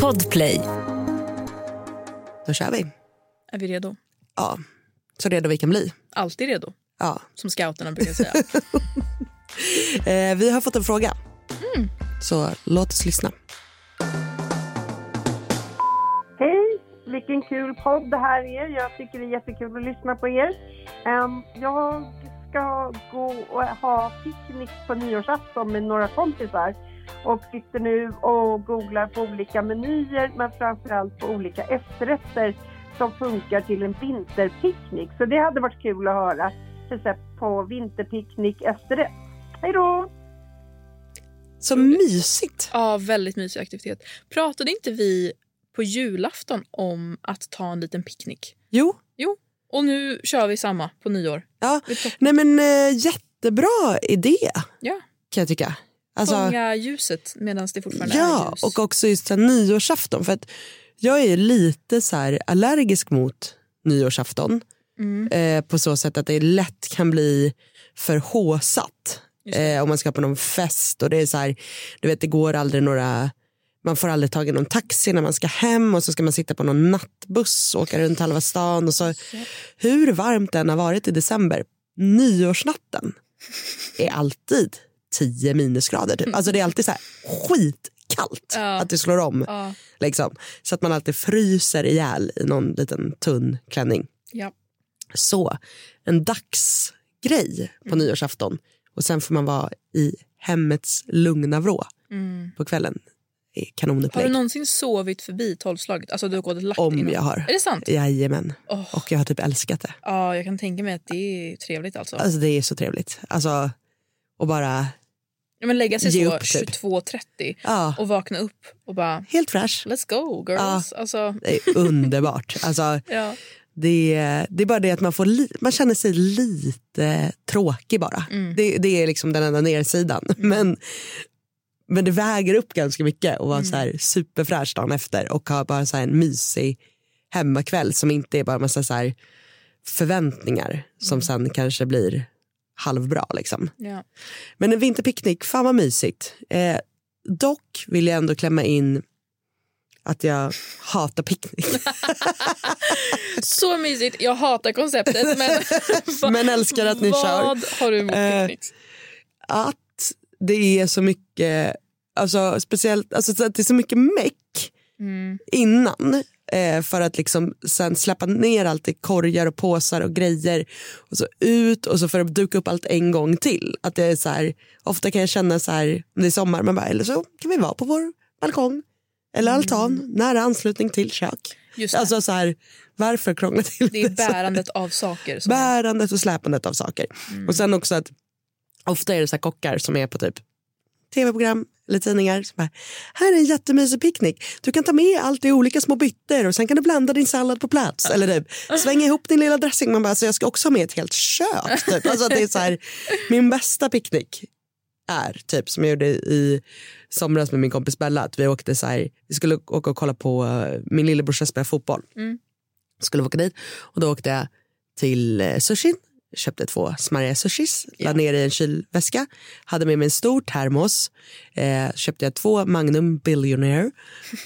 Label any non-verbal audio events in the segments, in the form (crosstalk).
Podplay. Då kör vi. Är vi redo? Ja, så redo vi kan bli. Alltid redo, Ja. som scouterna brukar säga. (laughs) Eh, vi har fått en fråga. Så låt oss lyssna. Hej! Vilken kul podd det här är. Jag tycker det är jättekul att lyssna på er. Ehm, jag ska gå och ha picknick på nyårsafton med några kompisar och sitter nu och googlar på olika menyer men framförallt på olika efterrätter som funkar till en vinterpicknick. Så det hade varit kul att höra recept på vinterpicknick efterrätt. Hej då! Så mysigt. ja, väldigt mysig aktivitet. Pratade inte vi på julafton om att ta en liten picknick? Jo, Jo, och nu kör vi samma på nyår. ja. Nej men eh, jättebra idé Ja, kan jag tycka. Alltså, fånga ljuset medan det fortfarande är ja, ljus. och också just så här, nyårsafton. För att jag är lite så här allergisk mot nyårsafton. Mm. Eh, på så sätt att det lätt kan bli för håsat. Eh, om man ska på någon fest och det är så här, du vet det går aldrig några man får aldrig tag i någon taxi när man ska hem och så ska man sitta på någon nattbuss och åka runt halva stan. Och så, hur varmt det än har varit i december, nyårsnatten är alltid 10 minusgrader. Typ. Alltså det är alltid så här skitkallt Ja. att det slår om. Ja, Liksom. Så att man alltid fryser ihjäl i någon liten tunn klänning. ja. Så en dagsgrej på nyårsafton och sen får man vara i hemmets lugna vrå Mm. på kvällen. är Har Kanonupplägg. du någonsin sovit förbi tolvslaget? Alltså du har gått och lagt Om innan? jag har. Är det sant? Jajamän. Åh. Och jag har typ älskat det. Ja, jag kan tänka mig att det är trevligt alltså. Alltså det är så trevligt. Alltså, och bara, Ja, men lägga sig Ge så upp, typ. 22.30 ja, och vakna upp och bara helt fräsch. let's go girls. Alltså, Det är underbart. Alltså, (laughs) ja. det, är- det är bara det att man, får li, man känner sig lite tråkig bara. Mm. Det, det är liksom den enda nersidan. Men, men det väger upp ganska mycket att vara Mm. så här superfräsch dagen efter och ha bara så en mysig hemmakväll som inte är bara massa så förväntningar som Mm. sen kanske blir halvbra. Liksom. Ja. Men en vinterpicknick, fan vad mysigt. Eh, dock vill jag ändå klämma in att jag hatar picknick. (laughs) Så mysigt. Jag hatar konceptet men, (laughs) Men älskar att ni vad kör. har du emot Eh, picknicks? Att det är så mycket, alltså speciellt, alltså så att det är så mycket meck Mm. innan. Eh, för att liksom sen släppa ner allt i korgar och påsar och grejer. Och så ut och så för att duka upp allt en gång till. Att det är så här, ofta kan jag känna så här, om det är sommar, man bara, eller så kan vi vara på vår balkong. Eller altan, nära anslutning till kök. Just det. Alltså så här, varför krångla till det är så? bärandet av saker. Som är, Bärandet och släpandet av saker. Och sen också att ofta är det så kockar som är på typ tv-program eller tidningar. Som bara, här är en jättemysig picknick. Du kan ta med allt i olika små bytter och sen kan du blanda din sallad på plats. Eller typ, svänga ihop din lilla dressing. Man bara, så jag ska också ha med ett helt kök. Typ. Alltså, det är så här, min bästa picknick är typ som jag gjorde i somras med min kompis Bella. Att vi, åkte så här, vi skulle åka och kolla på uh, min lillebrorsa spela fotboll. Mm. Skulle åka dit och då åkte jag till uh, sushin köpte två smarriga sushis, la ner i en kylväska, hade med mig en stor termos, eh, köpte jag två Magnum Billionaire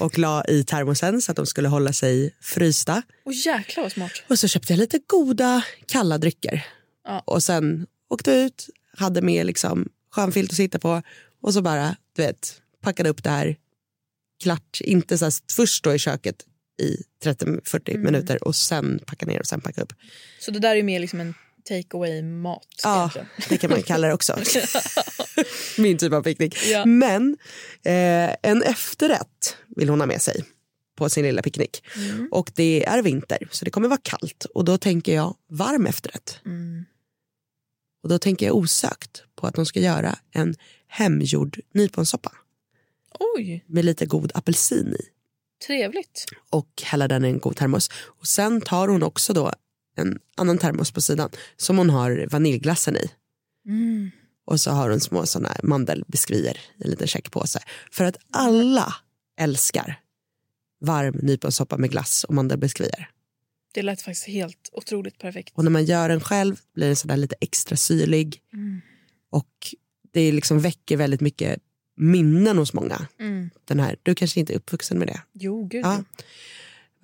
och la i termosen så att de skulle hålla sig frysta. Och jäklar vad smart. Och så köpte jag lite goda kalla drycker. Ja. Och sen åkte jag ut, hade med liksom skön filt att sitta på och så bara, du vet, packade upp det här klart, inte så här, först stå i köket i 30-40 minuter och sen packa ner och sen packa upp. Så det där är mer liksom en take away mat. Ja, det kan man kalla det också. (laughs) Min typ av picknick. Ja. Men eh, en efterrätt vill hon ha med sig på sin lilla picknick. Mm. Och det är vinter så det kommer vara kallt och då tänker jag varm efterrätt. Mm. Och då tänker jag osökt på att de ska göra en hemgjord nyponsoppa Oj, med lite god apelsin i trevligt. och hälla den i en god termos. Och sen tar hon också då en annan termos på sidan som hon har vaniljglassen i. Mm. Och så har hon små såna mandelbiskvier i en liten checkpåse. För att alla älskar varm nyponsoppa med glass och mandelbiskvier. Det lät faktiskt helt otroligt perfekt. Och när man gör den själv blir den sådär lite extra syrlig. Mm. Och det liksom väcker väldigt mycket minnen hos många. Mm. Den här, du kanske inte är uppvuxen med det. Jo, gud. Ja.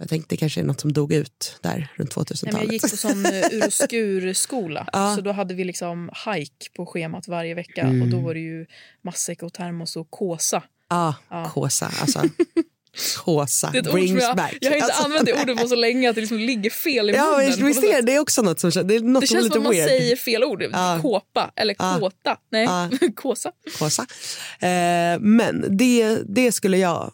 Jag tänkte det kanske är något som dog ut där runt Nej, 2000-talet. men jag gick på sån uh, ur och skur-skola. (laughs) Ja. Så då hade vi liksom hike på schemat varje vecka. Mm. Och då var det ju matsäck och termos och kåsa. Ja, Ja. kåsa. Alltså, (laughs) kåsa brings jag, back. jag har inte alltså, använt det ordet på så länge att det liksom ligger fel i Ja, munnen. visst, är det, är också något som, det är något det känns lite som att man weird. säger fel ord. Ja. Kåpa eller Ja. kåta. Nej, Ja. (laughs) kåsa. Kåsa. Eh, men det, det skulle jag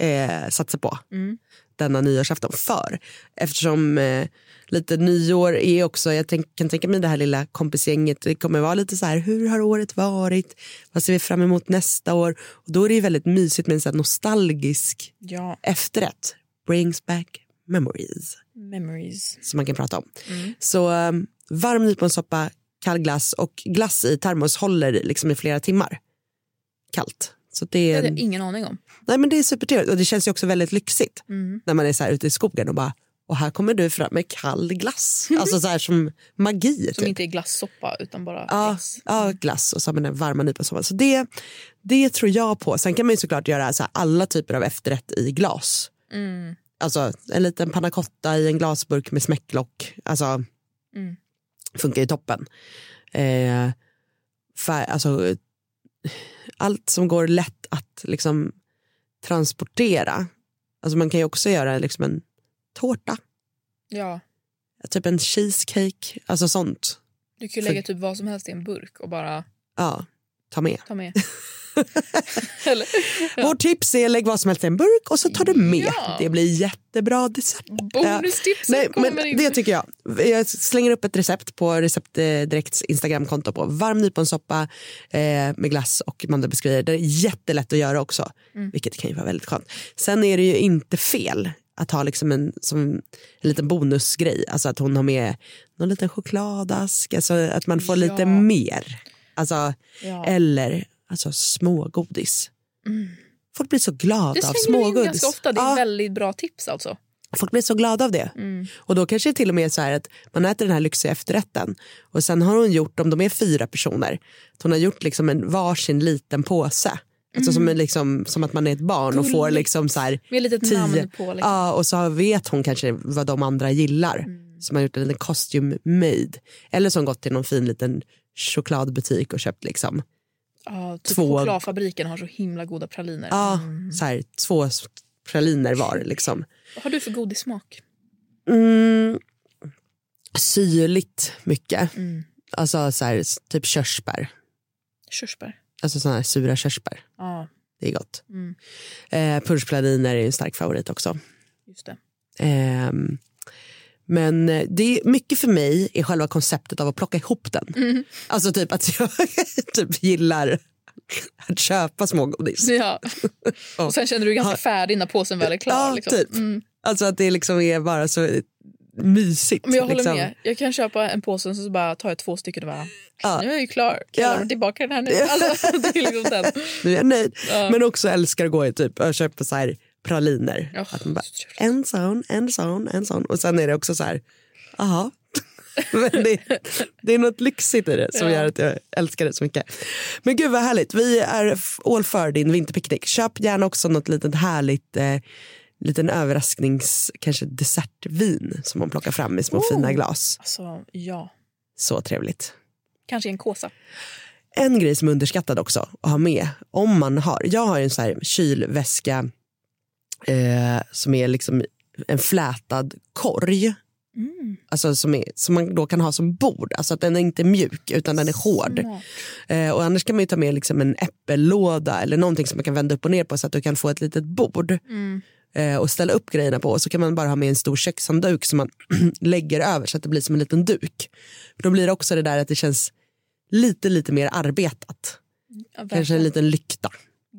eh, satsa på Mm. Denna nyårsafton för. Eftersom eh, lite nyår är också, jag tänk, kan tänka mig det här lilla kompisgänget, det kommer vara lite så här, hur har året varit? Vad ser vi fram emot nästa år? Och då är det ju väldigt mysigt med en så nostalgisk Ja, efterrätt. Brings back memories. memories. Som man kan prata om. Mm. Så um, varm nyponsoppa, kall glass och glass i termos håller liksom i flera timmar. Kallt. Så det Det är, hade jag ingen aning om. nej, men det är supertrevligt och det känns ju också väldigt lyxigt Mm. när man är så här ute i skogen och bara och här kommer du fram med kall glass. (laughs) Alltså så här som magi. Som typ. inte är glassoppa utan bara Ja, glass. ja, glass och så man den varma nyponsoppan. Så det, det tror jag på. Sen kan man ju såklart göra så här alla typer av efterrätt i glas. Mm. Alltså en liten panna cotta i en glasburk med smäcklock. Alltså, Mm. Funkar ju toppen. Eh, fär, alltså, allt som går lätt att liksom, transportera. Alltså, man kan ju också göra liksom, en tårta, Ja, typ en cheesecake. Alltså sånt. du kan ju För- lägga typ vad som helst i en burk och bara Ja, ta med. ta med. (laughs) Eller? Ja. (laughs) Vårt tips är lägg vad som helst i en burk och så tar du med. Ja. Det blir jättebra dessert. Bonustipset Nej, men in. det tycker jag. Jag slänger upp ett recept på Recept eh, Direkts Instagramkonto på varm nyponsoppa eh, med glass och mandelbiskvier. Det är jättelätt att göra också, Mm. vilket kan ju vara väldigt skönt. Sen är det ju inte fel att ha liksom en, som en liten bonusgrej, alltså att hon har med någon liten chokladask, alltså att man får lite Ja. mer. Alltså, ja. Eller alltså, smågodis. Mm. Folk blir så glada Det av smågodis. ganska ofta. Det är Ja, väldigt bra tips alltså. Folk blir så glada av det. Mm. Och då kanske det till och med är så här att man äter den här lyxiga efterrätten och sen har hon gjort, om de är fyra personer, hon har gjort liksom en varsin liten påse. Alltså som, en liksom, som att man är ett barn och får Gulligt. liksom så här, Med litet Tio. namn på. Liksom. ja, och så vet hon kanske vad de andra gillar. Mm. Så man har gjort en liten costume made. Eller som gått till någon fin liten chokladbutik och köpt liksom, Ja, typ Två- Chokladfabriken har så himla goda praliner. ja, Mm. så här, två praliner var. Liksom. Vad har du för godissmak? Mm, syrligt mycket. Mm. Alltså så här, typ körsbär. Körsbär. Alltså sådana här sura körsbär. Ja, Det är gott. mm. Eh, är en stark favorit också. just det. Ehm, men eh, det är mycket för mig är själva konceptet av att plocka ihop den. Mm. Alltså typ att jag (laughs) typ gillar att köpa smågodis. (laughs) Ja. Och sen känner du dig ganska färdig när påsen väl är klar. Ja, liksom. typ. Mm. Alltså att det liksom är bara så mysigt. Men jag håller liksom. med. Jag kan köpa en påse och så bara tar jag två stycken och bara, Ja. nu är jag ju klar. Kan Ja. jag tillbaka den här nu? Alltså, (laughs) det är liksom den. Nu är jag nöjd. Ja. Men också älskar att gå i typ och köpa så här praliner. Ja, Att man bara, en sån, en sån, en sån. Och sen är det också så här, aha. (laughs) Men det, det är något lyxigt i det som Ja. gör att jag älskar det så mycket. Men gud vad härligt, vi är all för din vinterpicknick. Köp gärna också något litet härligt, eh, liten överrasknings, kanske dessertvin som man plockar fram i små Oh. fina glas. Alltså, ja. Så trevligt. Kanske en kåsa. En grej som är underskattad också att ha med om man har, jag har en så här kylväska eh, som är liksom en flätad korg. Mm. Alltså som, är, som man då kan ha som bord, alltså att den är inte mjuk utan den är hård. Eh, och annars kan man ju ta med liksom en äppellåda eller någonting som man kan vända upp och ner på så att du kan få ett litet bord Mm. eh, och ställa upp grejerna på. Och så kan man bara ha med en stor kökshandduk som man (clears throat) lägger över så att det blir som en liten duk. För då blir det också det där att det känns lite, lite mer arbetat. Ja, Kanske en liten lykta.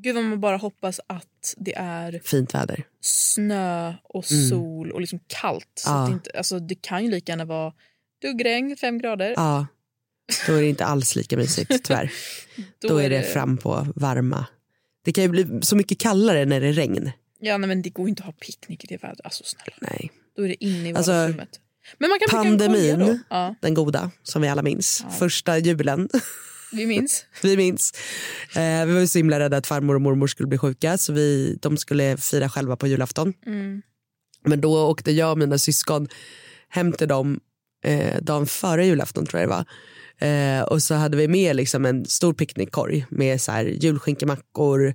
Gud vad man bara hoppas att det är Fint väder. snö och Mm. sol och liksom kallt. Så Ja. att det, inte, alltså, det kan ju lika gärna vara duggregn, fem grader. Ja, då är det inte alls lika mysigt (laughs) tyvärr. Då är det fram på varma. Det kan ju bli så mycket kallare när det är regn. Ja, nej, men det går inte att ha picknick i det vädret. Alltså snälla. Nej. Då är det inne i Alltså, vardagsrummet. Men man kan pandemin. då. Den goda som vi alla minns. Ja. Första julen. Vi minns. (laughs) vi minns. Eh, vi var ju så himla rädda att farmor och mormor skulle bli sjuka så vi, de skulle fira själva på julafton. Mm. Men då åkte jag och mina syskon hem till dem eh, dagen före julafton tror jag det var. Eh, och så hade vi med liksom en stor picknickkorg med så här julskinkemackor,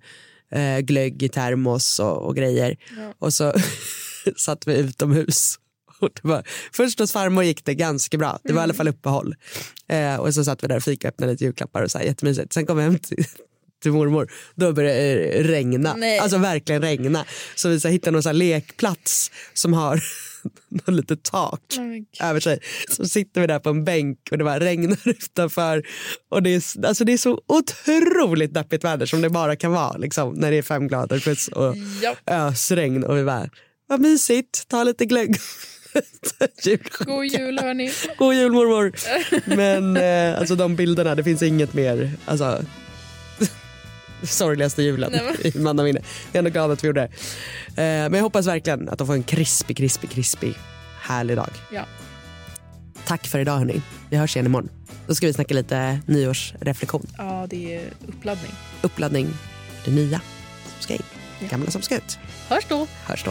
eh, glögg i termos och, och grejer. Ja. Och så (laughs) satt vi utomhus. (laughs) Det var, först hos farmor gick det ganska bra, det var i alla fall uppehåll. Eh, och så satt vi där och fika och öppnade lite julklappar och så här, jättemysigt. Sen kom vi hem (laughs) till, till mormor, då började det regna. Nej. Alltså verkligen regna. Så vi så här, hittade någon så här lekplats som har (laughs) något litet tak Oh över sig. Så sitter vi där på en bänk och det bara regnar utanför. Och det, är, alltså det är så otroligt deppigt väder som det bara kan vara liksom, när det är fem grader plus och Ja. ösregn. Och vi bara, vad mysigt, ta lite glögg. (laughs) God jul hörni. God jul mormor. Men eh, alltså de bilderna, det finns inget mer. Alltså, (laughs) sorgligaste julen Nej, i mannaminne. Jag är ändå glad att vi gjorde det. Eh, men jag hoppas verkligen att de får en krispig, krispig, krispig härlig dag. Ja. Tack för idag hörni. Vi hörs igen imorgon. Då ska vi snacka lite nyårsreflektion. ja, det är uppladdning. Uppladdning för det nya som ska in. Ja. Gamla som ska ut. Hörs då. Hörs då.